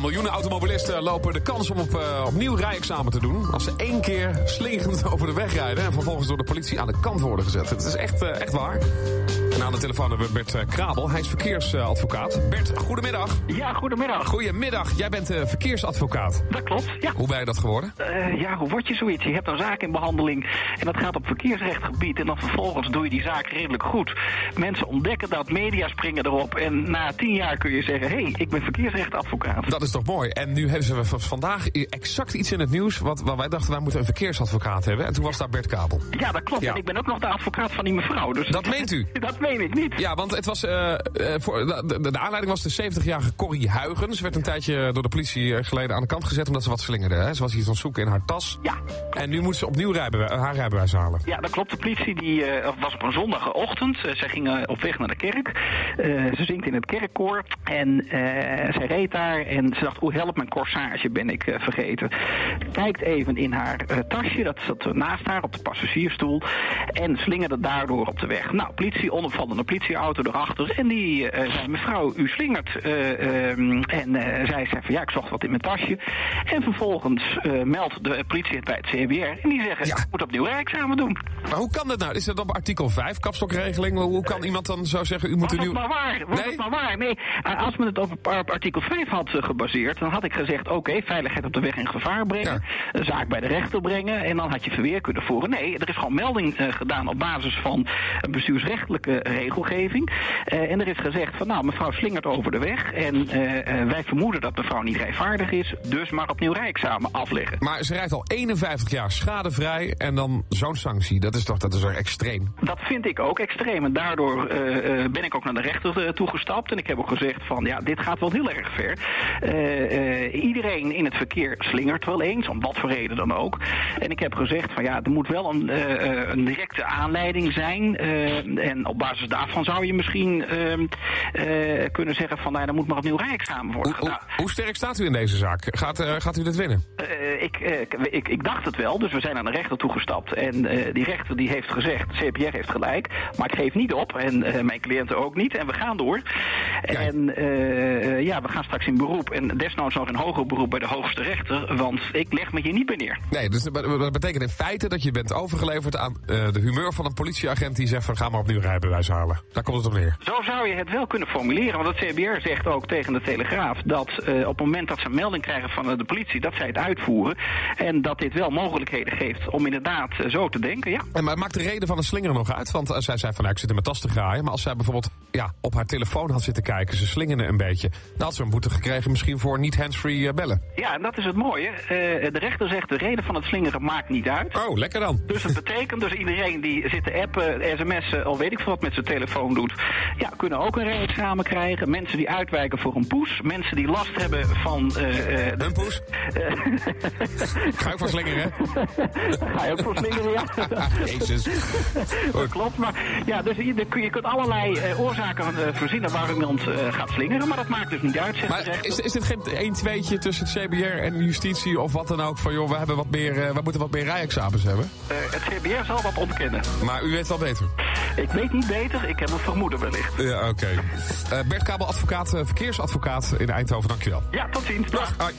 miljoenen automobilisten lopen de kans om op, uh, opnieuw rijexamen te doen. Als ze één keer slinkend over de weg rijden en vervolgens door de politie aan de kant worden gezet. Het is echt, uh, echt waar. En aan de telefoon hebben we Bert uh, Krabel. Hij is verkeersadvocaat. Bert, goedemiddag. Ja, goedemiddag. Goedemiddag. Jij bent verkeersadvocaat. Dat klopt, ja. Hoe ben je dat geworden? ja, hoe word je zoiets? Je hebt een zaak in behandeling en dat gaat op verkeersrechtgebied. En dan vervolgens doe je die zaak redelijk goed. Mensen ontdekken dat, media springen erop. En na tien jaar kun je zeggen, hé, hey, ik ben verkeersrechtadvocaat. Dat is toch mooi. En nu hebben ze vandaag exact iets in het nieuws wat, waar wij dachten, wij moeten een verkeersadvocaat hebben. En toen was daar Bert Kabel. Ja, dat klopt. Ja. En ik ben ook nog de advocaat van die mevrouw. Dus dat meent u? dat meen ik niet. Ja, want het was, uh, voor, de, de, aanleiding was de 70-jarige Corrie Huygens. Ze werd een tijdje door de politie geleden aan de kant gezet omdat ze wat slingerde. Hè? Ze was iets aan het zoeken in haar tas. Ja. En nu moet ze opnieuw rijbewijs, haar rijbewijs halen. Ja, dat klopt. De politie die, uh, was op een zondagochtend. Uh, zij gingen op weg naar de kerk. ze zingt in het kerkkoor. En zij reed daar en ze dacht, hoe help mijn corsage ben ik vergeten. Kijkt even in haar tasje, dat zat naast haar op de passagiersstoel. En slingerde daardoor op de weg. Nou, politie, onopvallende politieauto erachter. En die zei, mevrouw, u slingert. Um, en zij zei van, ja, ik zocht wat in mijn tasje. En vervolgens meldt de politie het bij het CBR. En die zeggen, ja. ik moet opnieuw rijexamen doen. Maar hoe kan dat nou? Is dat op artikel 5, kapstokregeling? Hoe kan iemand dan zo zeggen, u moet was een nieuw... maar waar? Was nee? maar waar? Nee, als men het op, op artikel 5 had gebaseerd, dan had ik gezegd, oké, veiligheid op de weg in gevaar brengen. Een zaak bij de rechter brengen. En dan had je verweer kunnen voeren. Nee, er is gewoon melding gedaan op basis van bestuursrechtelijke regelgeving. Uh, en er is gezegd van, nou, mevrouw slingert over de weg. En uh, wij vermoeden dat mevrouw niet rijvaardig is. Dus maar opnieuw rijexamen afleggen. Maar ze rijdt al 51 jaar schadevrij en dan zo'n sanctie. Dat is toch dat is toch extreem? Dat vind ik ook extreem. En daardoor ben ik ook naar de rechter toegestapt. En ik heb ook gezegd van ja, dit gaat wel heel erg ver. Iedereen in het verkeer slingert wel eens, om wat voor reden dan ook. En ik heb gezegd van ja, er moet wel een, een directe aanleiding zijn. en op basis daarvan zou je misschien ehm, kunnen zeggen van nou, dan moet maar opnieuw rijexamen worden hoe, gedaan. Hoe, hoe, sterk staat u in deze zaak? Gaat, gaat u dit winnen? ik, ik, ik dacht het wel, dus we zijn aan de rechter toegestapt. En die rechter die heeft gezegd, CPR heeft gelijk, maar ik geef niet op. En mijn cliënten ook niet. En we gaan door. Kijk. En uh, ja, we gaan straks in beroep. En desnoods nog een hoger beroep bij de hoogste rechter. Want ik leg me hier niet bij neer. Nee, dus dat betekent in feite dat je bent overgeleverd aan uh, de humeur van een politieagent die zegt van ga maar opnieuw rijbewijs halen. Daar komt het op neer. Zo zou je het wel kunnen formuleren. Want het CBR zegt ook tegen de Telegraaf dat op het moment dat ze een melding krijgen van de politie, dat zij het uitvoeren. En dat dit wel mogelijkheden geeft om inderdaad zo te denken, ja. En maar maakt de reden van een slinger nog uit? Want zij zei van nou, ik zit in mijn tas te graaien. Maar als zij bijvoorbeeld ja, op haar telefoon had zitten kijken, ze slingerde een beetje. Dan had ze een boete gekregen misschien voor niet handsfree bellen. Ja, en dat is het mooie. Uh, de rechter zegt de reden van het slingeren maakt niet uit. Oh, lekker dan. Dus het betekent dus iedereen die zit te appen, sms'en, al weet ik veel wat met zijn telefoon doet. Ja, kunnen ook een rijexamen krijgen. Mensen die uitwijken voor een poes. Mensen die last hebben van... Uh, een poes? Ga je voor slingeren? Ga je ook voor slingeren, ja. Jezus. Dat klopt, maar ja, dus je, je kunt allerlei uh, oorzaken uh, verzinnen waarom uh, gaat slingeren, maar dat maakt dus niet uit. Maar is, is dit geen 1 tweetje tussen het CBR en justitie of wat dan ook van joh, we, hebben wat meer, we moeten wat meer rijexamens hebben? het CBR zal wat ontkennen. Maar u weet wel beter? Ik weet niet beter, ik heb een vermoeden wellicht. Ja, oké. Okay. Bert Kabel, advocaat, verkeersadvocaat in Eindhoven, dankjewel. Ja, tot ziens. Dag.